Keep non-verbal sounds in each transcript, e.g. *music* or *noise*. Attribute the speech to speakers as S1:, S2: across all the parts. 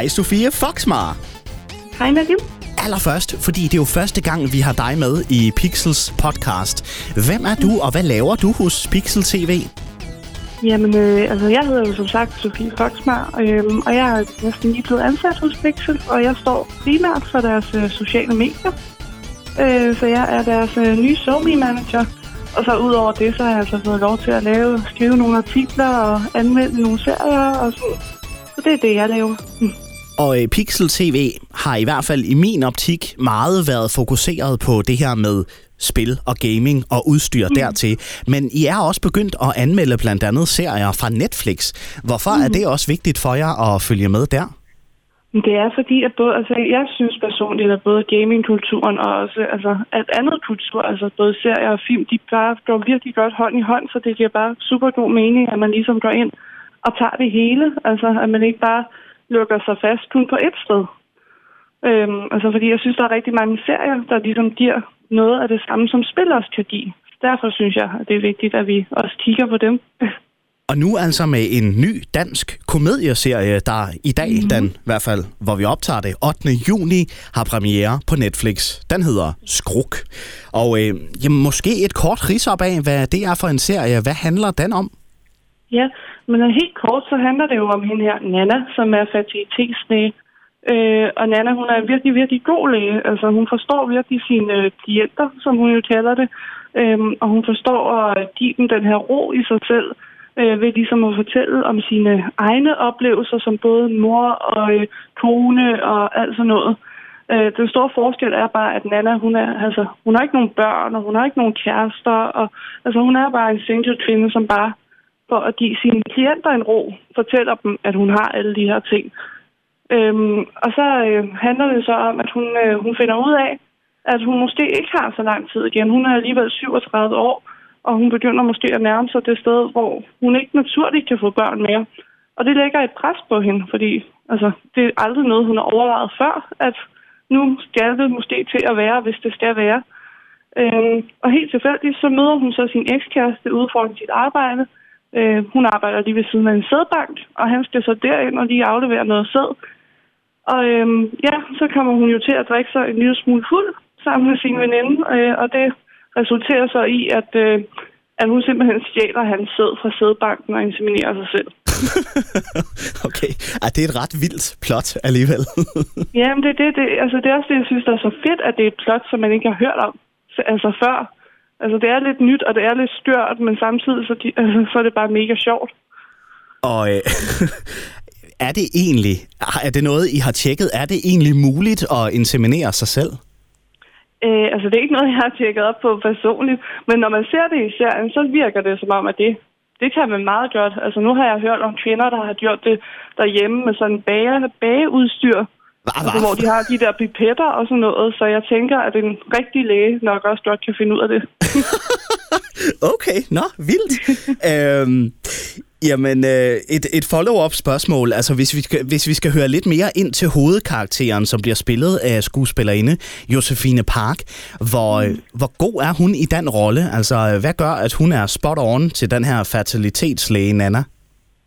S1: Hej Sofie Foxmar.
S2: Hej Nadim.
S1: Allerførst, fordi det er jo første gang, vi har dig med i Pixels podcast. Hvem er du, og hvad laver du hos Pixel TV?
S2: Jamen, øh, altså jeg hedder jo som sagt Sofie Foxmar, øh, og jeg er næsten lige blevet ansat hos Pixel, og jeg står primært for deres øh, sociale medier. Øh, så jeg er deres øh, nye SoMe manager. Og så udover det, så har jeg altså fået lov til at lave, skrive nogle artikler og anmelde nogle serier og sådan. Så det er det, jeg laver.
S1: Og øh, Pixel TV har i hvert fald i min optik meget været fokuseret på det her med spil og gaming og udstyr mm. dertil. Men I er også begyndt at anmelde blandt andet serier fra Netflix. Hvorfor mm. er det også vigtigt for jer at følge med der?
S2: Det er fordi, at både, altså, jeg synes personligt, at både gamingkulturen og også altså, at andet kultur, altså både serier og film, de bare går virkelig godt hånd i hånd, så det giver bare super god mening, at man ligesom går ind og tager det hele. Altså, at man ikke bare lukker sig fast kun på et sted. Øhm, altså fordi jeg synes, der er rigtig mange serier, der ligesom giver noget af det samme, som spil også kan give. Derfor synes jeg, at det er vigtigt, at vi også kigger på dem.
S1: Og nu altså med en ny dansk komedieserie, der i dag, mm-hmm. den i hvert fald, hvor vi optager det, 8. juni, har premiere på Netflix. Den hedder Skruk. Og øh, jamen, måske et kort ris op af, hvad det er for en serie. Hvad handler den om?
S2: Ja, men altså, helt kort, så handler det jo om hende her, Nana, som er fertilitetslæge. Øh, og Nana, hun er en virkelig, virkelig god læge. Altså, hun forstår virkelig sine øh, klienter, som hun jo kalder det. Øh, og hun forstår at give dem den her ro i sig selv, øh, ved ligesom at fortælle om sine egne oplevelser som både mor og øh, kone og alt sådan noget. Øh, den store forskel er bare, at Nana, hun, er, altså, hun har ikke nogen børn, og hun har ikke nogen kærester. Og, altså, hun er bare en single kvinde, som bare for at give sine klienter en ro, fortæller dem, at hun har alle de her ting. Øhm, og så øh, handler det så om, at hun, øh, hun finder ud af, at hun måske ikke har så lang tid igen. Hun er alligevel 37 år, og hun begynder måske at nærme sig det sted, hvor hun ikke naturligt kan få børn mere. Og det lægger et pres på hende, fordi altså, det er aldrig noget, hun har overvejet før, at nu skal det måske til at være, hvis det skal være. Øhm, og helt tilfældigt, så møder hun så sin ekskæreste ude foran sit arbejde, Øh, hun arbejder lige ved siden af en sædbank, og han skal så derind og lige aflevere noget sæd. Og øh, ja, så kommer hun jo til at drikke sig en lille smule fuld sammen med sin veninde, øh, og det resulterer så i, at, øh, at hun simpelthen stjæler hans sæd fra sædbanken og inseminerer sig selv. *laughs*
S1: okay, ah, det er et ret vildt plot alligevel. *laughs*
S2: Jamen, det, det, det, altså, det er også det, jeg synes, der er så fedt, at det er et plot, som man ikke har hørt om altså før. Altså, det er lidt nyt, og det er lidt skørt, men samtidig så, de, *laughs* altså, så er det bare mega sjovt.
S1: Og øh, *laughs* er det egentlig, er det noget, I har tjekket, er det egentlig muligt at inseminere sig selv?
S2: Øh, altså, det er ikke *laughs* noget, jeg har tjekket op på personligt, men når man ser det i serien, så virker det som om, at det, det kan man meget godt. Altså, nu har jeg hørt om kvinder, der har gjort det derhjemme med sådan bage, bageudstyr,
S1: Hva,
S2: hva? Hvor de har de der pipetter og sådan noget, så jeg tænker, at en rigtig læge nok også godt kan finde ud af det. *laughs*
S1: okay, nå, vildt. øhm, jamen, øh, et, et follow-up spørgsmål. Altså, hvis vi, skal, hvis vi skal høre lidt mere ind til hovedkarakteren, som bliver spillet af skuespillerinde Josefine Park, hvor, mm. hvor god er hun i den rolle? Altså, hvad gør, at hun er spot on til den her fertilitetslæge, Nana?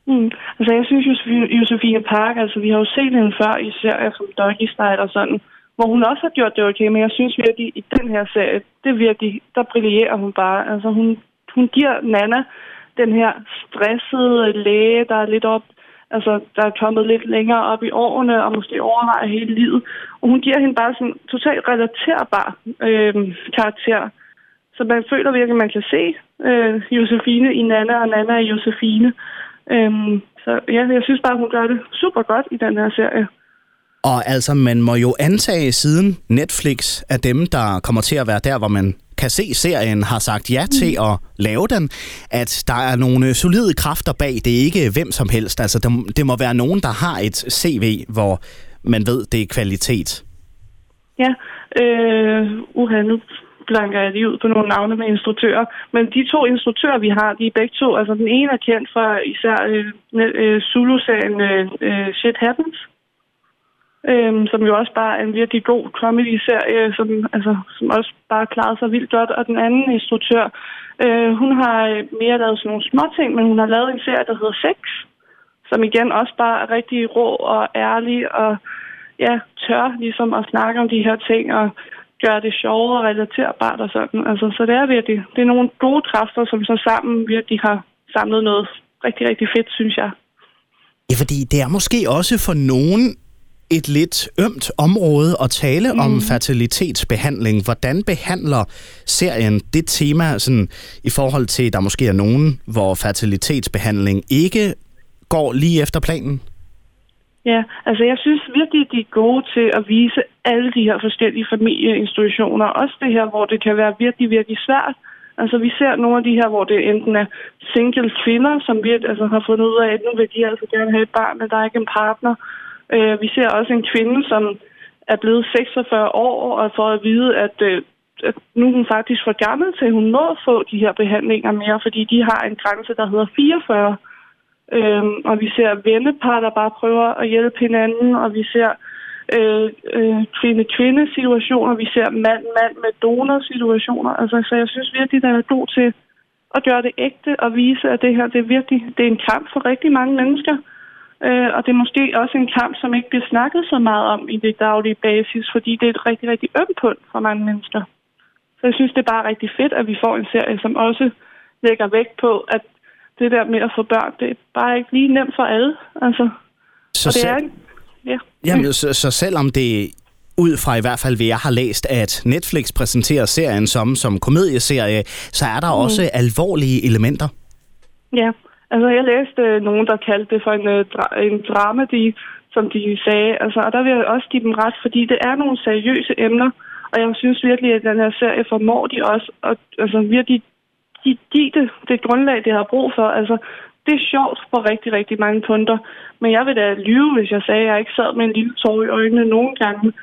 S2: Mm. Altså, jeg synes, Josefine, Park, altså, vi har jo set hende før i serier som Doggy Style og sådan, hvor hun også har gjort det okay, men jeg synes virkelig, i den her serie, det virkelig, der brillerer hun bare. Altså, hun, hun giver Nana den her stressede læge, der er lidt op, altså, der er kommet lidt længere op i årene, og måske overvejer hele livet. Og hun giver hende bare sådan totalt relaterbar øh, karakter. Så man føler virkelig, at man kan se øh, Josefine i Nana, og Nana i Josefine. Øhm, så ja, jeg synes bare, hun gør det super godt i den her serie.
S1: Og altså, man må jo antage siden Netflix er dem, der kommer til at være der, hvor man kan se serien, har sagt ja til mm. at lave den, at der er nogle solide kræfter bag. Det er ikke hvem som helst. Altså, det, det må være nogen, der har et CV, hvor man ved, det er kvalitet.
S2: Ja, øh, uha, nu blanker jeg lige ud på nogle navne med instruktører. Men de to instruktører, vi har, de er begge to. Altså den ene er kendt fra især øh, øh, Zulu-serien øh, øh, Shit Happens. Øhm, som jo også bare er en virkelig god comedy-serie, som, altså, som også bare klarede sig vildt godt. Og den anden instruktør, øh, hun har øh, mere lavet sådan nogle små ting, men hun har lavet en serie, der hedder Sex, som igen også bare er rigtig rå og ærlig og ja, tør ligesom at snakke om de her ting og gøre det sjovere og relaterbart og sådan. Altså, så det er virkelig, det er nogle gode kræfter, som så sammen virkelig har samlet noget rigtig, rigtig fedt, synes jeg.
S1: Ja, fordi det er måske også for nogen et lidt ømt område at tale mm. om fertilitetsbehandling. Hvordan behandler serien det tema sådan, i forhold til, at der måske er nogen, hvor fertilitetsbehandling ikke går lige efter planen?
S2: Ja, altså jeg synes virkelig, at de er gode til at vise alle de her forskellige familieinstitutioner. Også det her, hvor det kan være virkelig, virkelig svært. Altså vi ser nogle af de her, hvor det enten er single kvinder, som virkelig altså, har fundet ud af, at nu vil de altså gerne have et barn, men der er ikke en partner. Øh, vi ser også en kvinde, som er blevet 46 år og får at vide, at, øh, at nu er hun faktisk for gammel til, at hun må få de her behandlinger mere, fordi de har en grænse, der hedder 44. Øhm, og vi ser vennepar, der bare prøver at hjælpe hinanden, og vi ser øh, øh, kvinde-kvinde-situationer, vi ser mand-mand med donor-situationer. Altså, så jeg synes virkelig, der er god til at gøre det ægte og vise, at det her det er virkelig det er en kamp for rigtig mange mennesker. Øh, og det er måske også en kamp, som ikke bliver snakket så meget om i det daglige basis, fordi det er et rigtig, rigtig ømt punkt for mange mennesker. Så jeg synes, det er bare rigtig fedt, at vi får en serie, som også lægger vægt på, at det der med at få børn, det er bare ikke lige nemt for alle. Altså,
S1: så og det er, ja. Jamen, så, så selvom det ud fra i hvert fald, hvad jeg har læst, at Netflix præsenterer serien som, som komedieserie, så er der mm. også alvorlige elementer.
S2: Ja, altså jeg læste øh, nogen, der kaldte det for en, øh, dra- en dramedy, som de sagde. Altså, og der vil jeg også give dem ret, fordi det er nogle seriøse emner, og jeg synes virkelig, at den her serie formår de også at altså, virkelig give, give det det grundlag, det har brug for. Altså, det er sjovt på rigtig, rigtig mange punkter. Men jeg vil da lyve, hvis jeg sagde, at jeg ikke sad med en lille tår i øjnene nogle gange.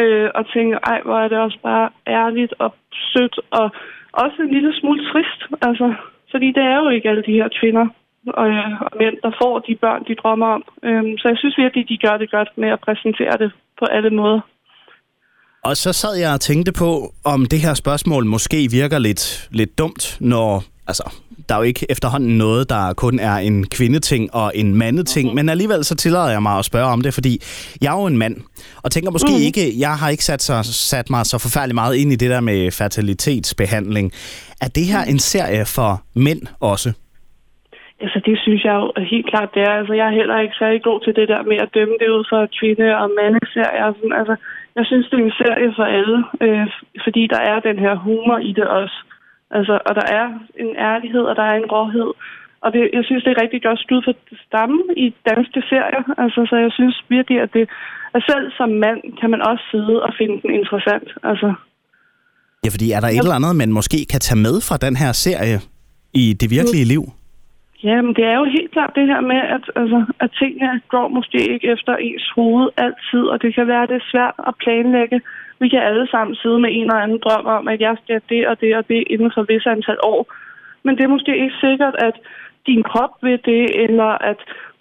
S2: Øh, og tænkte, ej, hvor er det også bare ærligt og sødt. Og også en lille smule trist. Altså, fordi det er jo ikke alle de her kvinder og, øh, og mænd, der får de børn, de drømmer om. Øh, så jeg synes virkelig, de gør det godt med at præsentere det på alle måder.
S1: Og så sad jeg og tænkte på, om det her spørgsmål måske virker lidt, lidt dumt, når altså, der er jo ikke efterhånden noget, der kun er en kvindeting og en mandeting, mm-hmm. men alligevel så tillader jeg mig at spørge om det, fordi jeg er jo en mand, og tænker måske mm. ikke, jeg har ikke sat, så, sat mig så forfærdeligt meget ind i det der med fertilitetsbehandling. Er det her en serie for mænd også?
S2: Altså, det synes jeg jo helt klart, det er. Altså, jeg er heller ikke særlig god til det der med at dømme det ud for kvinde- og mandeserier. Sådan. Altså, jeg synes, det er en serie for alle, øh, fordi der er den her humor i det også. Altså, og der er en ærlighed, og der er en råhed. Og det, jeg synes, det er rigtig godt skud for stamme i danske serier. Altså, så jeg synes virkelig, at det at selv som mand kan man også sidde og finde den interessant. Altså.
S1: Ja, fordi er der et eller andet, man måske kan tage med fra den her serie i det virkelige liv?
S2: Ja, men det er jo helt klart det her med, at, altså, at tingene går måske ikke efter ens hoved altid, og det kan være, at det er svært at planlægge. Vi kan alle sammen sidde med en eller anden drøm om, at jeg skal det og det og det inden for visse antal år. Men det er måske ikke sikkert, at din krop vil det, eller at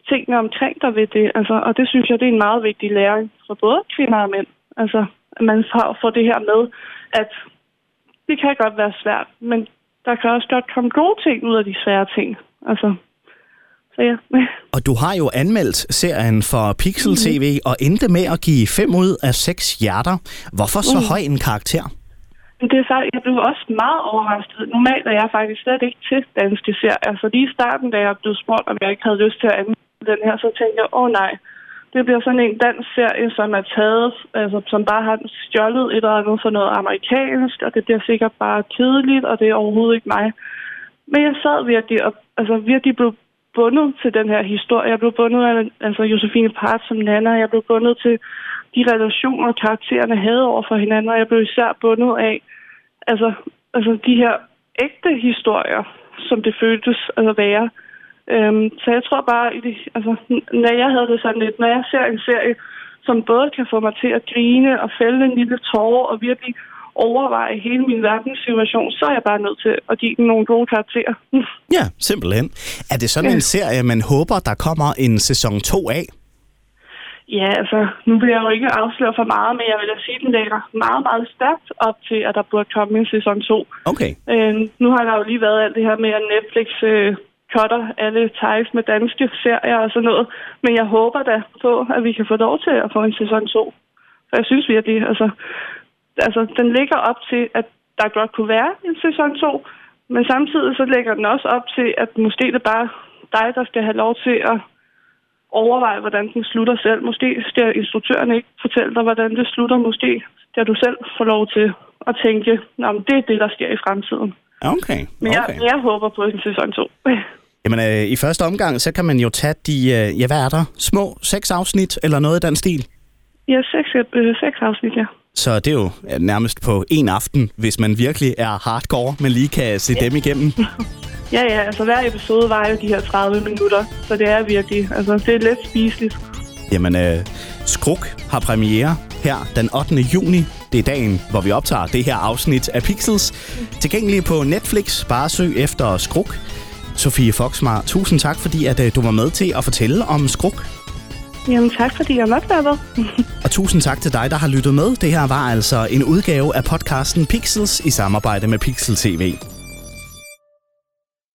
S2: tingene omkring dig vil det. Altså, og det synes jeg, det er en meget vigtig læring for både kvinder og mænd. Altså, at man får det her med, at det kan godt være svært, men der kan også godt komme gode ting ud af de svære ting. Altså, så ja. *laughs*
S1: og du har jo anmeldt serien for Pixel TV mm. og endte med at give 5 ud af 6 hjerter. Hvorfor så mm. høj en karakter?
S2: Det er faktisk, jeg blev også meget overrasket. Normalt er jeg faktisk slet ikke til danske serier. Altså lige i starten, da jeg blev spurgt, om jeg ikke havde lyst til at anmelde den her, så tænkte jeg, åh oh, nej, det bliver sådan en dansk serie, som er taget, altså som bare har stjålet et eller andet for noget amerikansk, og det bliver sikkert bare kedeligt, og det er overhovedet ikke mig. Men jeg sad virkelig og altså, virkelig blev bundet til den her historie. Jeg blev bundet af altså, Josefine Part som Nana. Jeg blev bundet til de relationer, karaktererne havde over for hinanden, og jeg blev især bundet af altså, altså de her ægte historier, som det føltes at være. Øhm, så jeg tror bare, altså, når jeg havde det sådan lidt, når jeg ser en serie, som både kan få mig til at grine og fælde en lille tårer og virkelig overveje hele min verdenssituation, så er jeg bare nødt til at give den nogle gode karakterer.
S1: ja, simpelthen. Er det sådan ja. en serie, man håber, der kommer en sæson 2 af?
S2: Ja, altså, nu vil jeg jo ikke afsløre for meget, men jeg vil da sige, at den lægger meget, meget stærkt op til, at der burde komme en sæson 2.
S1: Okay.
S2: Øh, nu har der jo lige været alt det her med, at Netflix øh, cutter alle ties med danske serier og sådan noget. Men jeg håber da på, at vi kan få lov til at få en sæson 2. For jeg synes virkelig, altså, altså den ligger op til, at der godt kunne være en sæson 2, men samtidig så lægger den også op til, at måske det er bare dig, der skal have lov til at overveje, hvordan den slutter selv. Måske skal instruktøren ikke fortælle dig, hvordan det slutter. Måske skal du selv få lov til at tænke, at det er det, der sker i fremtiden.
S1: Okay,
S2: Men jeg,
S1: okay.
S2: jeg håber på en sæson 2. *laughs*
S1: Jamen, øh, i første omgang, så kan man jo tage de, øh, ja, hvad er der? Små seks afsnit, eller noget i den stil?
S2: Ja, seks, øh, seks afsnit, ja.
S1: Så det er jo ja, nærmest på en aften, hvis man virkelig er hardcore, men lige kan se dem igennem. *laughs*
S2: Ja, ja, altså hver episode var jo de her 30 minutter, så det er virkelig, altså det er let spiseligt.
S1: Jamen, øh, Skruk har premiere her den 8. juni. Det er dagen, hvor vi optager det her afsnit af Pixels. Tilgængelig på Netflix. Bare søg efter Skruk. Sofie Foxmar, tusind tak, fordi at, øh, du var med til at fortælle om Skruk.
S2: Jamen tak, fordi jeg måtte være med. *laughs*
S1: Tusind tak til dig, der har lyttet med. Det her var altså en udgave af podcasten Pixels i samarbejde med Pixel TV.